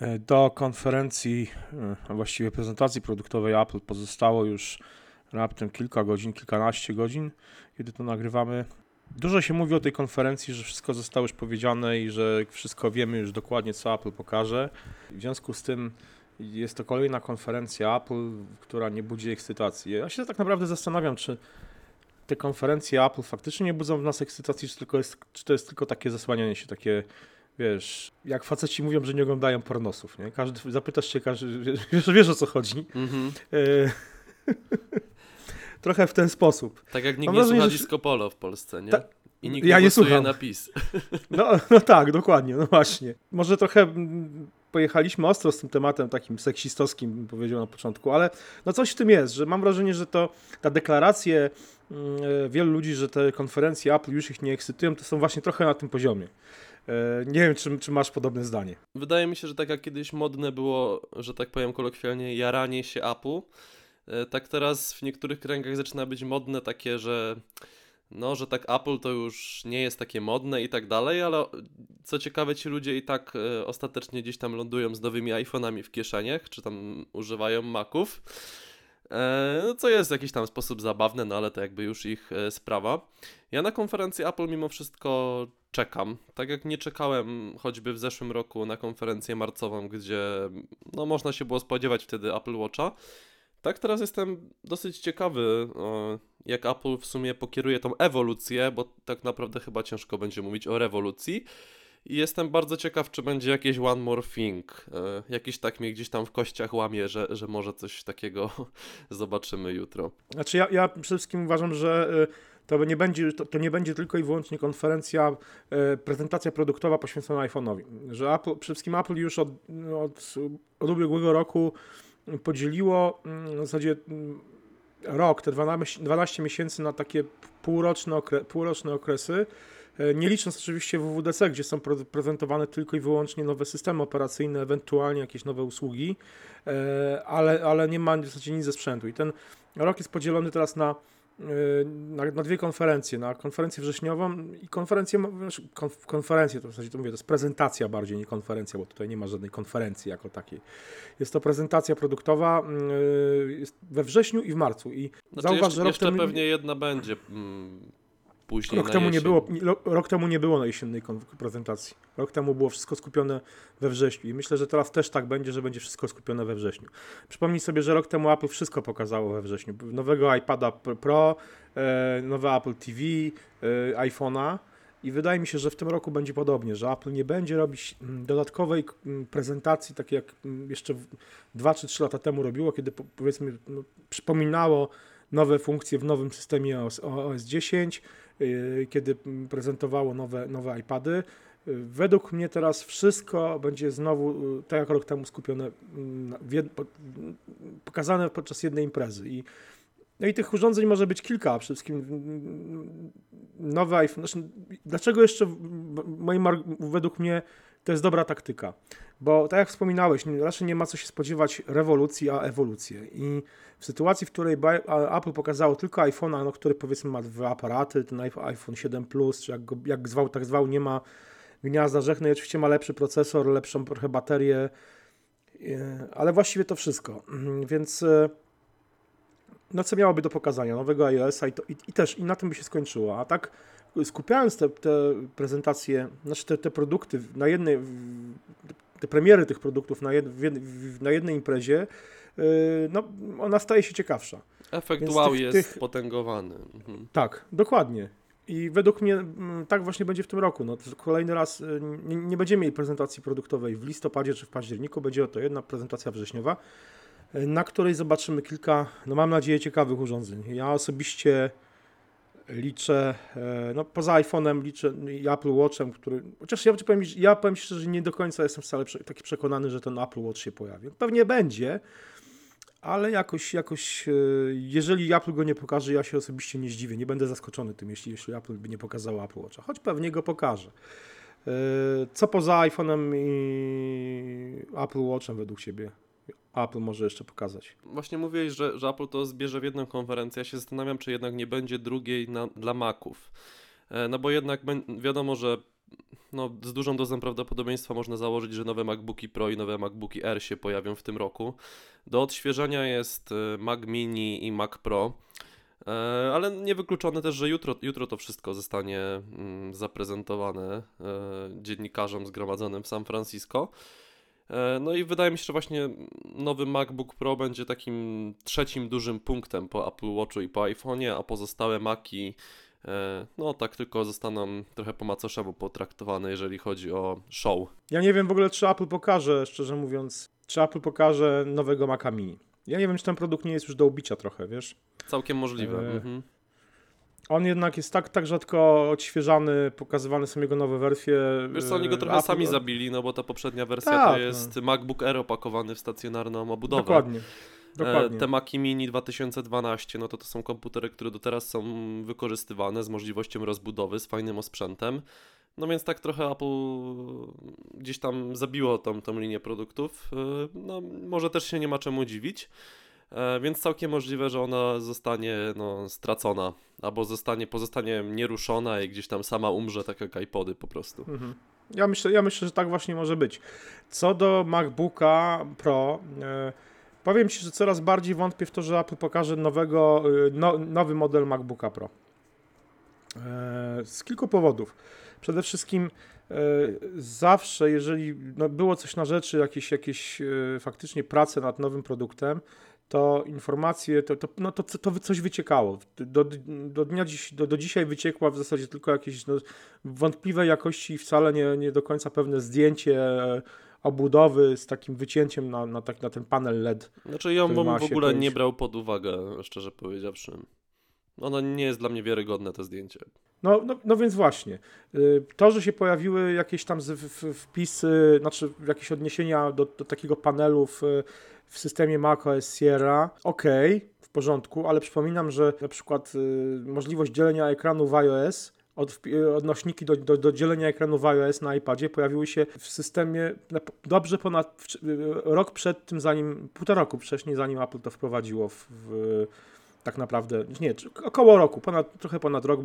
E, do konferencji, e, a właściwie prezentacji produktowej Apple pozostało już raptem kilka godzin, kilkanaście godzin, kiedy to nagrywamy. Dużo się mówi o tej konferencji, że wszystko zostało już powiedziane i że wszystko wiemy już dokładnie, co Apple pokaże. W związku z tym jest to kolejna konferencja Apple, która nie budzi ekscytacji. Ja się tak naprawdę zastanawiam, czy te konferencje Apple faktycznie nie budzą w nas ekscytacji, czy, tylko jest, czy to jest tylko takie zasłanianie się, takie wiesz, jak faceci mówią, że nie oglądają pornosów, nie? Każdy, zapytasz się, każdy, wiesz, wiesz o co chodzi. Mhm. E, trochę w ten sposób. Tak jak nikt Mam nie wrażenie, słucha że... disco polo w Polsce, nie? Ta... I nikt ja nie, nie słucham. napis. No, no tak, dokładnie, no właśnie. Może trochę mm, pojechaliśmy ostro z tym tematem takim seksistowskim, bym powiedział na początku, ale no coś w tym jest, że mam wrażenie, że to ta deklaracje e, wielu ludzi, że te konferencje Apple już ich nie ekscytują, to są właśnie trochę na tym poziomie. E, nie wiem, czy, czy masz podobne zdanie. Wydaje mi się, że tak jak kiedyś modne było, że tak powiem kolokwialnie, jaranie się Apple, e, tak teraz w niektórych kręgach zaczyna być modne takie, że no, że tak Apple to już nie jest takie modne i tak dalej, ale co ciekawe, ci ludzie i tak e, ostatecznie gdzieś tam lądują z nowymi iPhone'ami w kieszeniach, czy tam używają Maców. E, co jest w jakiś tam sposób zabawne, no ale to jakby już ich e, sprawa. Ja na konferencji Apple mimo wszystko czekam. Tak jak nie czekałem choćby w zeszłym roku na konferencję marcową, gdzie no można się było spodziewać wtedy Apple Watcha. Tak teraz jestem dosyć ciekawy, jak Apple w sumie pokieruje tą ewolucję, bo tak naprawdę chyba ciężko będzie mówić o rewolucji. I jestem bardzo ciekaw, czy będzie jakieś One More Thing. E, jakiś tak mnie gdzieś tam w kościach łamie, że, że może coś takiego zobaczymy jutro. Znaczy ja, ja przede wszystkim uważam, że e, to nie, będzie, to, to, nie będzie tylko i wyłącznie konferencja, e, prezentacja produktowa poświęcona iPhone'owi. Że Apple, przede wszystkim Apple już od, od, od ubiegłego roku podzieliło mm, w zasadzie mm, rok, te 12, 12 miesięcy na takie półroczne, okre, półroczne okresy, nie licząc oczywiście WWDC, gdzie są prezentowane tylko i wyłącznie nowe systemy operacyjne, ewentualnie jakieś nowe usługi, e, ale, ale nie ma w zasadzie nic ze sprzętu. I ten rok jest podzielony teraz na e, na, na, dwie konferencje, na konferencję wrześniową i konferencję, konf, konferencję, to w zasadzie to mówię, to jest prezentacja bardziej, nie konferencja, bo tutaj nie ma żadnej konferencji jako takiej. Jest to prezentacja produktowa jest we wrześniu i w marcu i znaczy zauważ, jeszcze, że rok jeszcze temu... pewnie jedna będzie mm, później rok temu, nie było, rok temu nie było na jesiennej prezentacji. Rok temu było wszystko skupione we wrześniu i myślę, że teraz też tak będzie, że będzie wszystko skupione we wrześniu. Przypomnij sobie, że rok temu Apple wszystko pokazało we wrześniu. Nowego iPada Pro, e, nowe Apple TV, e, iPhone'a. I wydaje mi się, że w tym roku będzie podobnie, że Apple nie będzie robić mm, dodatkowej mm, prezentacji, takiej jak mm, jeszcze 2 czy 3 lata temu robiło, kiedy powiedzmy no, przypominało nowe funkcje w nowym systemie OS, OS 10, Y, kiedy prezentowało nowe, nowe iPady. Y, według mnie teraz wszystko będzie znowu, y, tak jak rok temu, skupione, pokazane podczas jednej imprezy. I, no i tych urządzeń może być kilka, przede wszystkim nowe iPhone. Znaczy, dlaczego jeszcze, moim, według mnie, to jest dobra taktyka? Bo tak jak wspominałeś, raczej nie ma co się spodziewać rewolucji, a ewolucję. I w sytuacji, w której Apple pokazało tylko iPhone'a, no, który powiedzmy ma dwa aparaty, ten iPhone 7 Plus, czy jak go jak zwał, tak zwał, nie ma gniazda rzechnej, oczywiście ma lepszy procesor, lepszą trochę baterię, e, ale właściwie to wszystko. Więc e, no co miałoby do pokazania? Nowego iOS-a i, to, i, i, też i na tym by się skończyło. A tak skupiając te, te prezentacje, znaczy te, te produkty na jednej, te premiery tych produktów na, jed, na jednej imprezie, yy, no, ona staje się ciekawsza. Efekt Więc wow tych, jest tych... potęgowany. Mhm. Tak, dokładnie. I według mnie mm, tak właśnie będzie w tym roku. No, kolejny raz y, nie, nie będziemy mieli prezentacji produktowej w listopadzie czy w październiku, będzie to jedna prezentacja wrześniowa, y, na której zobaczymy kilka, no mam nadzieję, ciekawych urządzeń. Ja osobiście liczę, e, no poza iPhone'em liczę i Apple Watchem, który, chociaż ja powiem, ja powiem szczerze, że nie do końca jestem wcale taki przekonany, że ten Apple Watch się pojawi. Pewnie będzie, ale jakoś, jakoś, e, jeżeli Apple go nie pokaże, ja się osobiście nie zdziwię, nie będę zaskoczony tym, jeśli, jeśli Apple by nie pokazało Apple Watcha, choć pewnie go pokaże. E, co poza iPhone'em i Apple Watchem według Ciebie? Apple może jeszcze pokazać. Właśnie mówiłeś, że, że Apple to zbierze w jedną konferencję. Ja się zastanawiam, czy jednak nie będzie drugiej na, dla Maców. E, no bo jednak wiadomo, że no, z dużą dozą prawdopodobieństwa można założyć, że nowe MacBooki Pro i nowe MacBooki Air się pojawią w tym roku. Do odświeżania jest y, Mac Mini i Mac Pro. E, Ale niewykluczone też, że jutro, jutro to wszystko zostanie mm, zaprezentowane e, dziennikarzom zgromadzonym w San Francisco. E, No i wydaje mi się, że właśnie nowy MacBook Pro będzie takim trzecim dużym punktem po Apple Watchu i po iPhone'ie, a pozostałe Maki e, no tak tylko zostaną trochę po macoszemu potraktowane, jeżeli chodzi o show. Ja nie wiem w ogóle, czy Apple pokaże, szczerze mówiąc, czy Apple pokaże nowego Maca Mini. Ja nie wiem, czy ten produkt nie jest już do ubicia trochę, wiesz? Całkiem możliwe. E, Mhm. On jednak jest tak, tak rzadko odświeżany, pokazywane są jego nowe wersje. Wiesz co, oni go e, trochę Apple- sami zabili, no bo ta poprzednia wersja Tak, to no. jest MacBook Air opakowany w stacjonarną obudowę. Dokładnie. E, Dokładnie. Te Maki Mini 2012, no to to są komputery, które do teraz są wykorzystywane z możliwością rozbudowy, z fajnym osprzętem. No więc tak trochę Apple gdzieś tam zabiło tą, tą linię produktów. E, No może też się nie ma czemu dziwić. E, Więc całkiem możliwe, że ona zostanie no, stracona, albo zostanie, pozostanie nieruszona i gdzieś tam sama umrze, tak jak iPody po prostu. Mhm. Ja myślę, ja myślę, że tak właśnie może być. Co do MacBooka Pro, e, powiem Ci, że coraz bardziej wątpię w to, że Apple pokaże nowego, e, no, nowy model MacBooka Pro. E, z kilku powodów. Przede wszystkim e, zawsze, jeżeli no, było coś na rzeczy, jakieś, jakieś faktycznie prace nad nowym produktem, to informacje, to, to, no, to, to coś wyciekało. Do, do, dnia dziś, do, do dzisiaj wyciekła w zasadzie tylko jakieś no, wątpliwej jakości, wcale nie, nie do końca pewne zdjęcie e, obudowy z takim wycięciem na, na, tak, na ten panel LED. Znaczy ja bym w ogóle nie brał pod uwagę, szczerze powiedziawszy. Ono nie jest dla mnie wiarygodne to zdjęcie. No, no, no więc właśnie, y, to, że się pojawiły jakieś tam wpisy, znaczy jakieś odniesienia do, do takiego panelu w, w systemie macOS Sierra, okej, w porządku, ale przypominam, że na przykład y, możliwość dzielenia ekranu w iOS, od, odnośniki do, do, do dzielenia ekranu w iOS na iPadzie pojawiły się w systemie dobrze ponad y, rok przed tym, zanim, półtora roku wcześniej, zanim Apple to wprowadziło w, w tak naprawdę, nie, około roku, ponad, trochę ponad rok,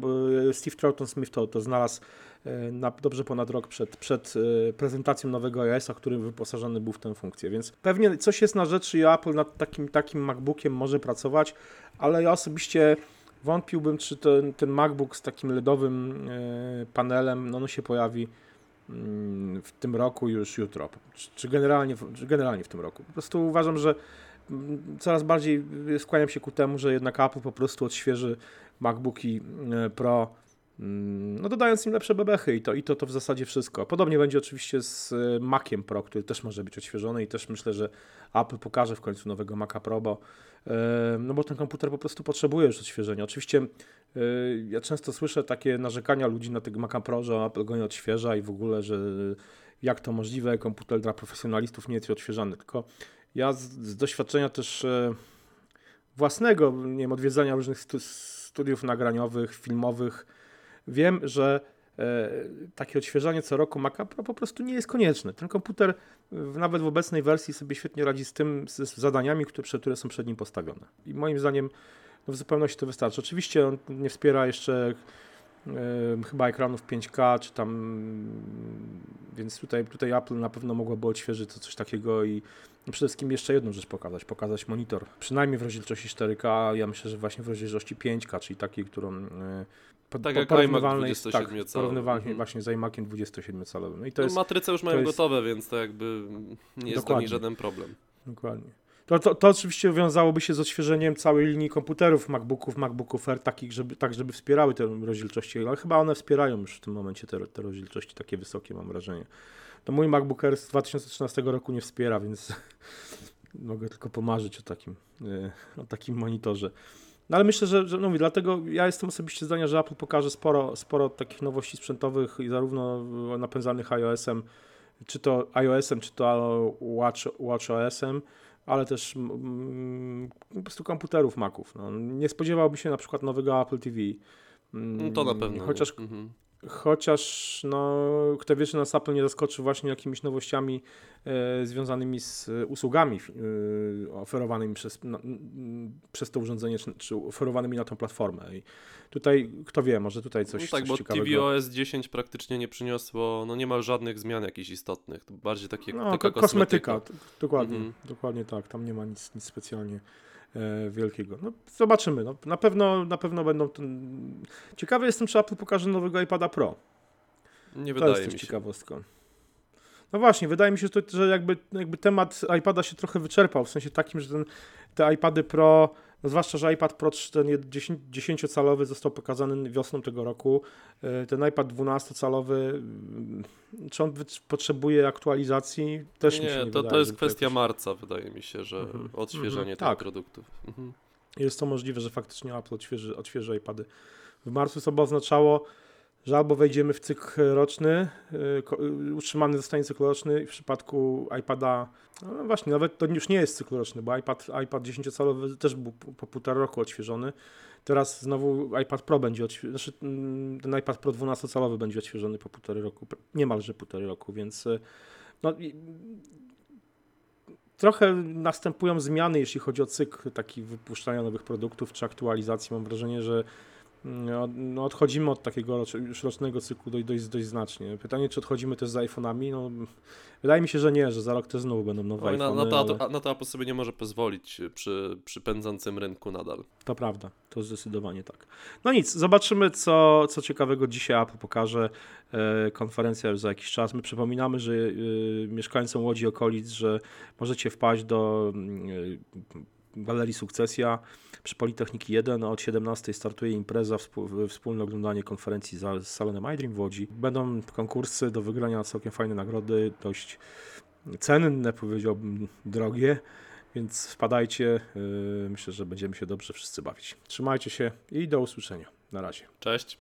e, Steve Troughton Smith to, to znalazł e, na, dobrze ponad rok przed, przed e, prezentacją nowego iOS-a, który wyposażony był w tę funkcję, więc pewnie coś jest na rzeczy i Apple nad takim, takim MacBookiem może pracować, ale ja osobiście wątpiłbym, czy ten, ten MacBook z takim LEDowym panelem, no, no się pojawi mm, w tym roku już jutro, czy, generalnie, czy generalnie w tym roku. Po prostu uważam, że coraz bardziej skłaniam się ku temu, że jednak Apple po prostu odświeży MacBooki y, Pro, mm, no dodając im lepsze bebechy i to, i to, to w zasadzie wszystko. Podobnie będzie oczywiście z y, Maciem Pro, który też może być odświeżony i też myślę, że Apple pokaże w końcu nowego Maca Pro, bo, y, no bo ten komputer po prostu potrzebuje już odświeżenia. Oczywiście ja często słyszę takie narzekania ludzi na tego Maca Pro, że Apple go nie odświeża i w ogóle, że jak to możliwe, komputer dla profesjonalistów nie jest odświeżany, tylko ja z, z doświadczenia też e, własnego, nie wiem, odwiedzania różnych stu, studiów nagraniowych, filmowych, wiem, że e, takie odświeżanie co roku Maca Pro po prostu nie jest konieczne. Ten komputer w, nawet w obecnej wersji sobie świetnie radzi z tym, z, z zadaniami, które, które są przed nim postawione. I moim zdaniem no, w zupełności to wystarczy. Oczywiście on nie wspiera jeszcze chyba ekranów 5K, czy tam, więc tutaj, tutaj Apple na pewno mogłoby odświeżyć coś takiego i przede wszystkim jeszcze jedną rzecz pokazać, pokazać monitor, przynajmniej w rozdzielczości 4K, ja myślę, że właśnie w rozdzielczości 5K, czyli takiej, którą e, po, Tak po- jak iMac tak, 27-calowy. porównywalnie Mhm. właśnie z iMaciem 27-calowym. No i to jest Matryce już mają jest- gotowe, więc to jakby nie jest dla Dokładnie. nich żaden problem. Dokładnie. To, to, to oczywiście wiązałoby się z odświeżeniem całej linii komputerów, MacBooków, MacBooków Air, takich, żeby, tak, żeby wspierały te rozdzielczości, ale chyba one wspierają już w tym momencie te, te rozdzielczości takie wysokie, mam wrażenie. To mój MacBook Air z 2013 roku nie wspiera, więc mogę tylko pomarzyć o takim, e, o takim monitorze. No ale myślę, że, że no mówię, dlatego ja jestem osobiście zdania, że Apple pokaże sporo, sporo takich nowości sprzętowych zarówno napędzanych iOS-em, czy to iOS-em, czy to Watch, WatchOS-em, ale też mm, po prostu komputerów Maców. No, nie spodziewałbym się na przykład nowego Apple TV. Mm, No to na pewno. Chociaż. Mhm. Chociaż, no, kto wie, czy nas Apple nie zaskoczy właśnie jakimiś nowościami e, związanymi z usługami e, oferowanymi przez, na, przez to urządzenie, czy, czy oferowanymi na tą platformę. I tutaj, kto wie, może tutaj coś, no tak, coś bo ciekawego. tvOS 10 praktycznie nie przyniosło no niemal żadnych zmian jakichś istotnych. To bardziej takie, No, taka ko- kosmetyka, kosmetyka. dokładnie, Mhm. dokładnie tak, tam nie ma nic, nic specjalnie wielkiego. No, zobaczymy, no, na, pewno, na pewno będą ten... Ciekawy jestem, czy Apple pokaże nowego iPada Pro. Nie To wydaje jest mi się. ciekawostką. No właśnie, wydaje mi się, że, to, że jakby, jakby temat iPada się trochę wyczerpał, w sensie takim, że ten, te iPady Pro, no zwłaszcza, że iPad Pro ten jed- 10 10-calowy został pokazany wiosną tego roku, e, ten iPad 12-calowy, mm, czy on potrzebuje aktualizacji? Też mi się nie, nie to, wydaje, to jest kwestia jakoś- marca, wydaje mi się, że Mhm. odświeżenie Mhm. tych Tak. produktów. Mhm. Jest to możliwe, że faktycznie Apple odświeży, odświeży iPady w marcu, co by oznaczało, że albo wejdziemy w cykl roczny, y, y, utrzymany zostanie cykl roczny w przypadku iPada, no właśnie, nawet to już nie jest cykl roczny, bo iPad, iPad 10-calowy też był po, półtora roku odświeżony. Teraz znowu iPad Pro będzie odświeżony, znaczy mm, ten iPad Pro 12-calowy będzie odświeżony po półtorej roku, niemalże półtorej roku, więc y, no, trochę następują zmiany, jeśli chodzi o cykl taki wypuszczania nowych produktów czy aktualizacji. Mam wrażenie, że no, no odchodzimy od takiego już rocznego cyklu dość, dość, dość znacznie. Pytanie, czy odchodzimy też z iPhone'ami? No, wydaje mi się, że nie, że za rok też znowu będą nowe Oj, na, na, to, ale na to Apple sobie nie może pozwolić przy, przy pędzącym rynku nadal. to prawda, to zdecydowanie tak. No nic, zobaczymy, co, co ciekawego dzisiaj Apple pokaże. E, konferencja już za jakiś czas. My przypominamy, że e, mieszkańcom Łodzi okolic, że możecie wpaść do mm, e, Galerii Sukcesja przy Politechniki 1. Od 17 startuje impreza, wspólne oglądanie konferencji z salonem iDream w Łodzi. Będą konkursy do wygrania, całkiem fajne nagrody, dość cenne, powiedziałbym, drogie. Więc wpadajcie. Yy, Myślę, że będziemy się dobrze wszyscy bawić. Trzymajcie się i do usłyszenia. Na razie. Cześć.